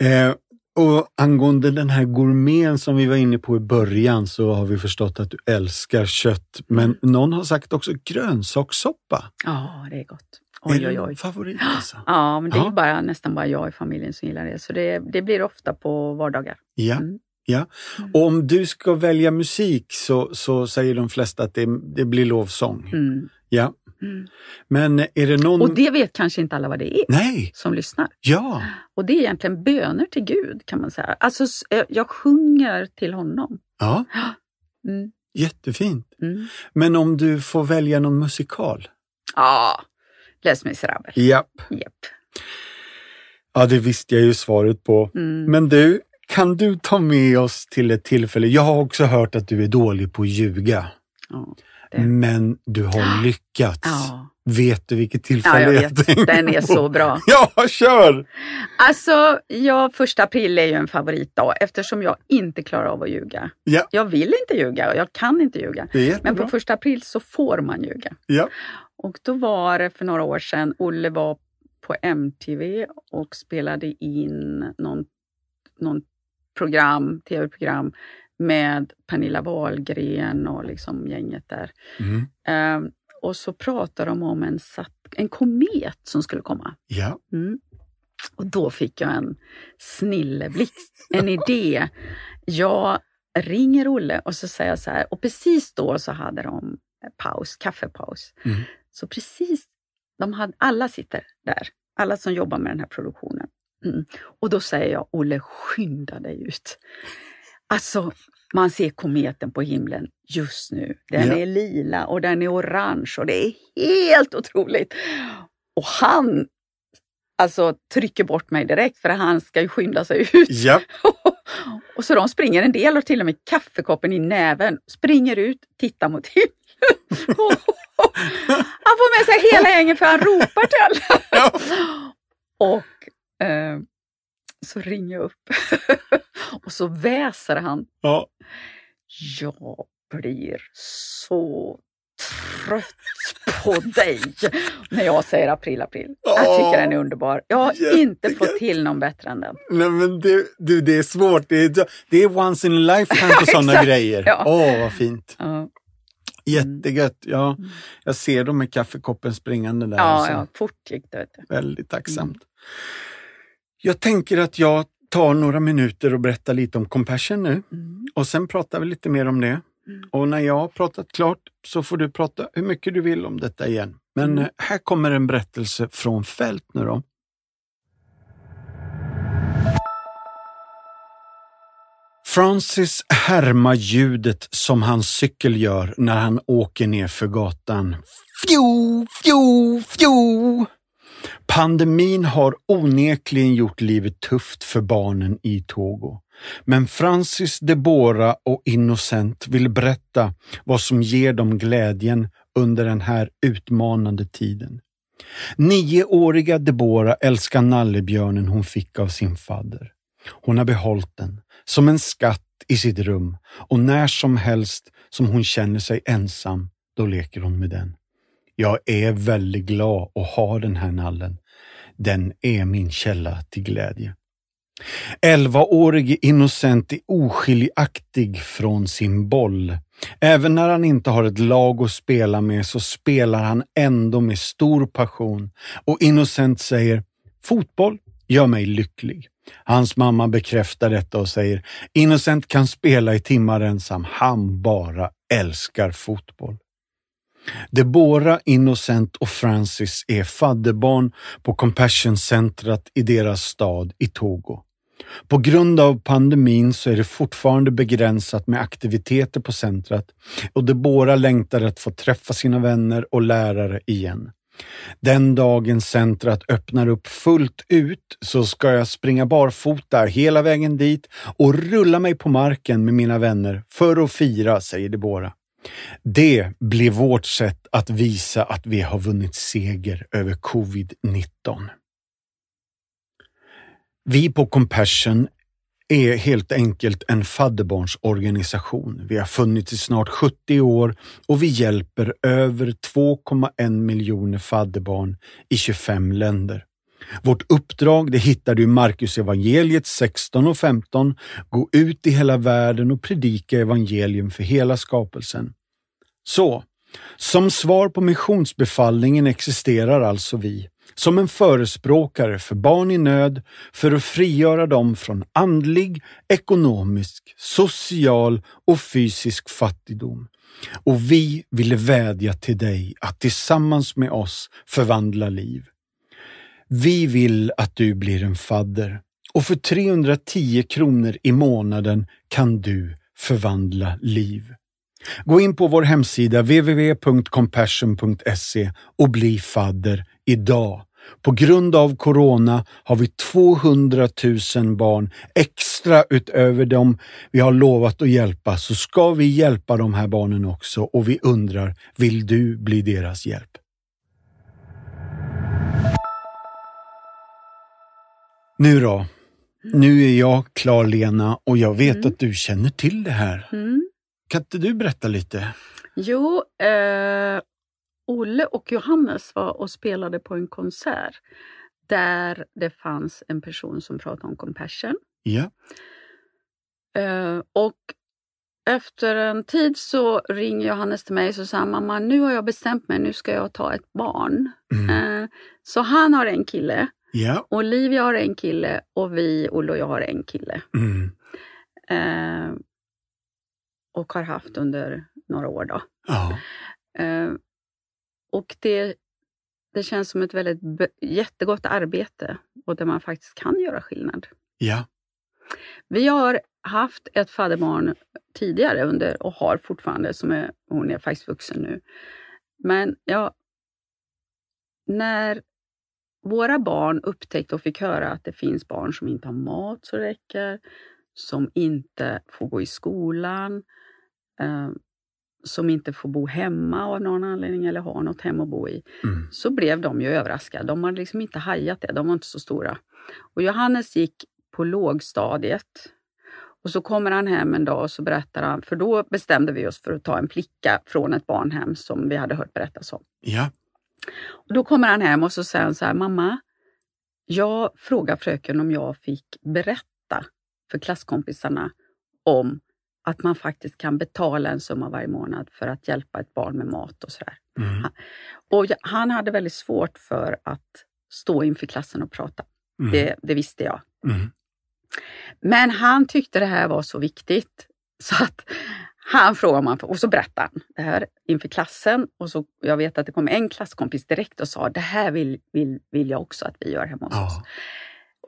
Mm. Eh, Och angående den här gourmeten som vi var inne på i början så har vi förstått att du älskar kött. Men någon har sagt också grönsakssoppa. Ja, det är gott. är Oj, det oj, oj. favorit alltså? Ja, men det Ja. är bara, nästan bara jag i familjen som gillar det. Så det, det blir ofta på vardagar. Ja. Mm. ja. Och om du ska välja musik så, så säger de flesta att det, det blir lovsång. Mm. Ja. Mm. Men är det någon... Och det vet kanske inte alla vad det är Nej, som lyssnar. ja. Och det är egentligen böner till Gud kan man säga. Alltså eh, jag sjunger till honom. Ja, Mm. jättefint. Mm. Men om du får välja någon musikal? Ja, Les Misérables. Japp. Japp. Ja, det visste jag ju svaret på. Mm. Men du, kan du ta med oss till ett tillfälle? Jag har också hört att du är dålig på att ljuga. Ja, det. Men du har lyckats. ja. Vet du vilket ja, tillfälle jag jag vet. tänker Den är så bra. Ja, kör! Alltså, ja, första april är ju en favoritdag eftersom jag inte klarar av att ljuga. Ja, Jag vill inte ljuga och jag kan inte ljuga. Men på första april så får man ljuga. Ja. Och då var det för några år sedan, Olle var på MTV och spelade in någon, någon program, tv-program med Pernilla Wahlgren och liksom gänget där. Mm. Ehm, och så pratade de om en, sat- en komet som skulle komma. Ja. Mm. Och då fick jag en snilleblixt, en idé. Jag ringer Olle och så säger jag så här, och precis då så hade de paus, kaffepaus. Mm. Så precis, de hade, alla sitter där, alla som jobbar med den här produktionen. Mm. Och då säger jag, Olle skynda dig ut. Alltså, man ser kometen på himlen just nu. Den Ja. är lila och den är orange och det är helt otroligt. Och han alltså, trycker bort mig direkt för han ska ju skynda sig ut. Ja. och så de springer en del och till och med kaffekoppen i näven, springer ut, tittar mot himlen. han får med sig hela gängen för han ropar till alla. Och eh, så ringer jag upp och så väser han. ja. Jag blir så trött på dig när jag säger april, april. Jag tycker den är underbar. Jag har inte Jättegött. fått till någon bättre än den. Nej, men du, du, det är svårt. Det är, det är once in a lifetime på sådana grejer. Ja. Åh, vad fint. Ja, Jättegött. Ja, jag ser dem med kaffekoppen springande där. ja, alltså. ja fort gick det. Väldigt tacksamt. Jag tänker att jag tar några minuter och berättar lite om Compassion nu Mm. och sen pratar vi lite mer om det. Och när jag har pratat klart så får du prata hur mycket du vill om detta igen. Men Mm. eh, här kommer en berättelse från fält nu då. Francis härmar ljudet som hans cykel gör när han åker ner för gatan. Fjo, fjo, fjo! Pandemin har onekligen gjort livet tufft för barnen i Togo. Men Francis, Debora och Innocent vill berätta vad som ger dem glädjen under den här utmanande tiden. Nioåriga Debora älskar nallebjörnen hon fick av sin fadder. Hon har behållit den som en skatt i sitt rum och när som helst som hon känner sig ensam, då leker hon med den. Jag är väldigt glad att ha den här nallen. Den är min källa till glädje. Elvaårige Innocent är oskiljaktig från sin boll. Även när han inte har ett lag att spela med så spelar han ändå med stor passion och Innocent säger Fotboll gör mig lycklig. Hans mamma bekräftar detta och säger Innocent kan spela i timmar ensam, han bara älskar fotboll. Deborah, Innocent och Francis är fadderbarn på Compassion-centret i deras stad i Togo. På grund av pandemin så är det fortfarande begränsat med aktiviteter på centret och Deborah längtar att få träffa sina vänner och lärare igen. Den dagen centret öppnar upp fullt ut så ska jag springa barfota hela vägen dit och rulla mig på marken med mina vänner för att fira, säger Deborah. Det blir vårt sätt att visa att vi har vunnit seger över covid-19. Vi på Compassion är helt enkelt en fadderbarnsorganisation. Vi har funnits i snart 70 år och vi hjälper över 2,1 miljoner fadderbarn i 25 länder. Vårt uppdrag det hittar du i Markus evangeliet 16 och 15. Gå ut i hela världen och predika evangelium för hela skapelsen. Så, som svar på missionsbefallningen existerar alltså vi, som en förespråkare för barn i nöd för att frigöra dem från andlig, ekonomisk, social och fysisk fattigdom. Och vi ville vädja till dig att tillsammans med oss förvandla liv. Vi vill att du blir en fadder och för 310 kronor i månaden kan du förvandla liv. Gå in på vår hemsida www.compassion.se och bli fadder idag. På grund av corona har vi 200 000 barn extra utöver dem vi har lovat att hjälpa, så ska vi hjälpa de här barnen också och vi undrar, vill du bli deras hjälp? Nu då? Nu är jag klar Lena och jag vet Mm. att du känner till det här. Mm. Kan inte du berätta lite? Jo, eh, Olle och Johannes var och spelade på en konsert där det fanns en person som pratade om compassion. Ja. Eh, och efter en tid så ringer Johannes till mig och säger mamma, nu har jag bestämt mig, nu ska jag ta ett barn. Mm. Eh, så han har en kille, Ja. Olivia har en kille och vi, Olle och jag, har en kille. Mm. Eh, och har haft under några år. Då. Ja. Eh, och det, det känns som ett väldigt jättegott arbete och där man faktiskt kan göra skillnad. Ja. Vi har haft ett fadderbarn tidigare under och har fortfarande, som är, hon är faktiskt vuxen nu. Men ja, när våra barn upptäckte och fick höra att det finns barn som inte har mat så räcker, som inte får gå i skolan, eh, som inte får bo hemma av någon anledning eller ha något hem att bo i, Mm. så blev de ju överraskade. De hade liksom inte hajat det, de var inte så stora. Och Johannes gick på lågstadiet. Och så kommer han hem en dag och så berättar han, för då bestämde vi oss för att ta en flicka från ett barnhem som vi hade hört berättas om. Ja. Och då kommer han hem och så säger han så här, mamma, jag frågar fröken om jag fick berätta för klasskompisarna om att man faktiskt kan betala en summa varje månad för att hjälpa ett barn med mat och sådär. Mm. Och jag- han hade väldigt svårt för att stå inför klassen och prata. Mm. Det, det visste jag. Mm. Men han tyckte det här var så viktigt så att han frågade om han och så berättade han det här inför klassen. Och så, jag vet att det kom en klasskompis direkt och sa det här vill, vill, vill jag också att vi gör hemma hos oss.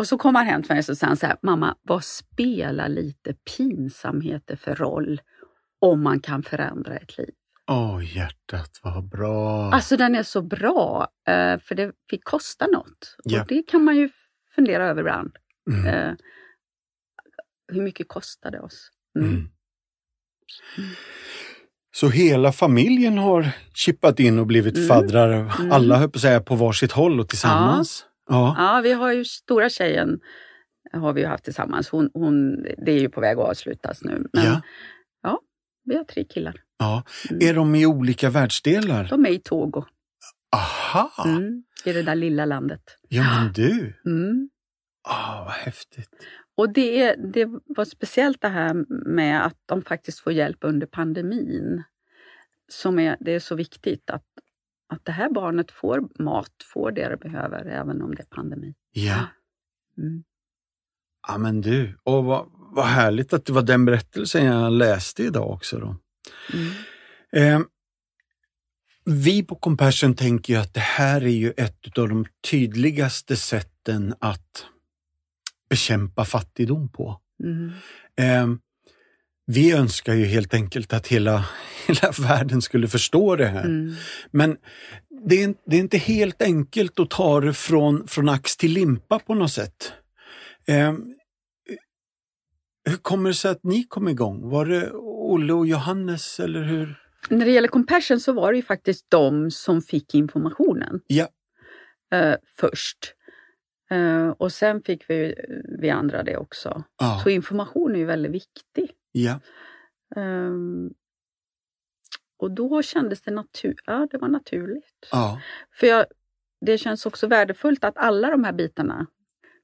Och så kom han hem till mig och sa så här, mamma, vad spelar lite pinsamheter för roll om man kan förändra ett liv? Åh, hjärtat, vad bra. Alltså den är så bra, eh, för det fick kosta något. Ja. Och det kan man ju fundera över ibland. Mm. Eh, hur mycket kostar det oss? Mm. Mm. Så hela familjen har chippat in och blivit Mm. faddrar. Mm. Alla höll på att säga på varsitt håll och tillsammans. Ja. Ja, vi har ju stora tjejen har vi haft tillsammans. Hon, hon, det är ju på väg att avslutas nu. Men Ja. vi har tre killar. ja. Mm. Är de i olika världsdelar? De är i Togo, Aha! mm. i det där lilla landet. Ja, men du. Mm. Ah, vad häftigt. Och det, det var speciellt det här med att de faktiskt får hjälp under pandemin. Som är, det är så viktigt att, att det här barnet får mat, får det det behöver, även om det är pandemi. Ja. Mm. Ja, men du. Och vad, vad härligt att det var den berättelsen jag läste idag också. Då. Mm. Eh, vi på Compassion tänker ju att det här är ju ett av de tydligaste sätten att bekämpa fattigdom på. Mm. Eh, vi önskar ju helt enkelt att hela, hela världen skulle förstå det här. Mm. Men det är, det är inte helt enkelt att ta det från, från ax till limpa på något sätt. Eh, hur kommer det sig att ni kom igång? Var det Olle och Johannes eller hur? När det gäller Compassion så var det ju faktiskt de som fick informationen Ja. eh, först. Eh, och sen fick vi, vi andra det också. Ja. Så information är ju väldigt viktig. ja. Ehm, och då kändes det, natur ja, det var naturligt. ja. För jag, det känns också värdefullt att alla de här bitarna,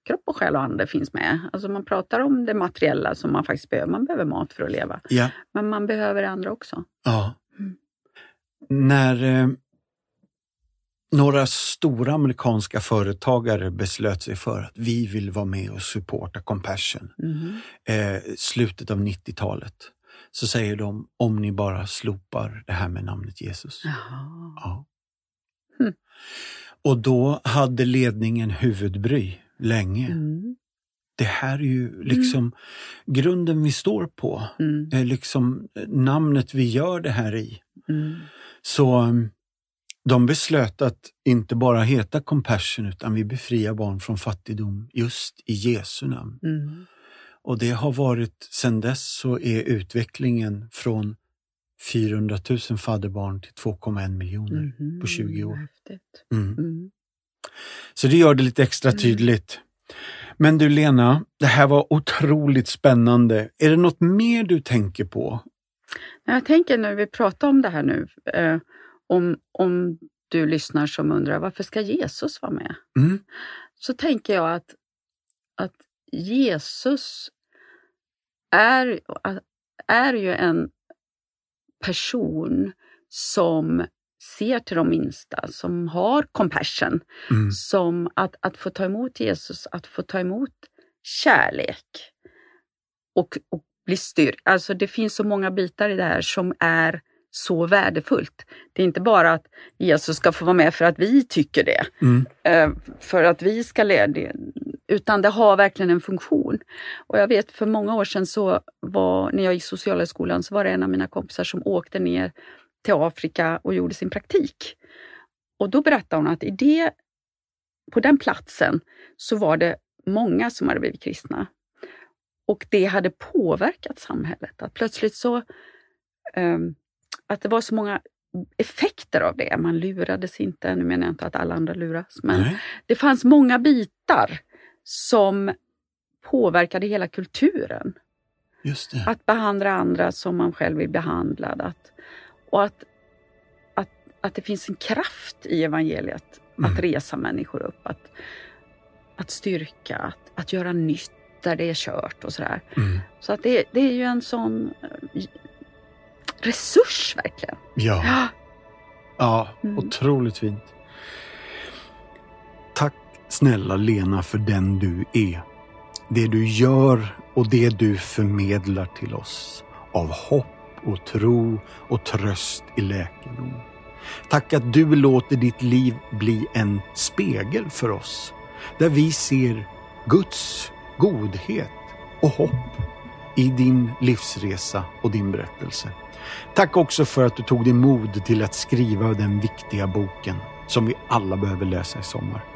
kropp och själ och ande, finns med. Alltså man pratar om det materiella som man faktiskt behöver. Man behöver mat för att leva. Ja. Men man behöver det andra också. ja. Mm. När eh, några stora amerikanska företagare beslöt sig för att vi vill vara med och supporta Compassion, Mhm. eh, slutet av 90-talet, så säger de om ni bara slopar det här med namnet Jesus. Jaha. Ja. Hmm. Och då hade ledningen huvudbry länge. Mm. Det här är ju liksom grunden vi står på. Mm. Är liksom namnet vi gör det här i. Mm. Så um, de beslöt att inte bara heta Compassion utan vi befriar barn från fattigdom just i Jesu namn. Mm. Och det har varit, sedan dess så är utvecklingen från 400 000 fadderbarn till 2,1 miljoner. Mhm. på 20 år. Mm. Mm. Så det gör det lite extra Mm. tydligt. Men du Lena, det här var otroligt spännande. Är det något mer du tänker på? Jag tänker när vi pratar om det här nu, eh, om, om du lyssnar som undrar varför ska Jesus vara med? Mm. Så tänker jag att, att Jesus är, är ju en person som ser till de minsta, som har compassion, Mm. som att, att få ta emot Jesus, att få ta emot kärlek och, och bli styrkt. Alltså det finns så många bitar i det här som är så värdefullt. Det är inte bara att Jesus ska få vara med för att vi tycker det, Mm. eh, för att vi ska det, utan det har verkligen en funktion. Och jag vet för många år sedan så var, när jag gick socialhögskolan, så var det en av mina kompisar som åkte ner till Afrika och gjorde sin praktik. Och då berättade hon att i det, på den platsen så var det många som hade blivit kristna. Och det hade påverkat samhället. Att plötsligt så, ehm, att det var så många effekter av det. Man lurades inte, nu menar jag inte att alla andra luras, men Nej. det fanns många bitar som påverkade hela kulturen. Att behandla andra som man själv vill behandlad. Att, och att, att, att det finns en kraft i evangeliet Mm. att resa människor upp. Att, att styrka, att, att göra nytt där det är kört och sådär. Mm. Så att det, det är ju en sån eh, resurs verkligen. Ja. Ja. Ja, Mm. otroligt fint. Snälla Lena för den du är. Det du gör och det du förmedlar till oss av hopp och tro och tröst i läkedom. Tack att du låter ditt liv bli en spegel för oss. Där vi ser Guds godhet och hopp i din livsresa och din berättelse. Tack också för att du tog dig mod till att skriva den viktiga boken som vi alla behöver läsa i sommar.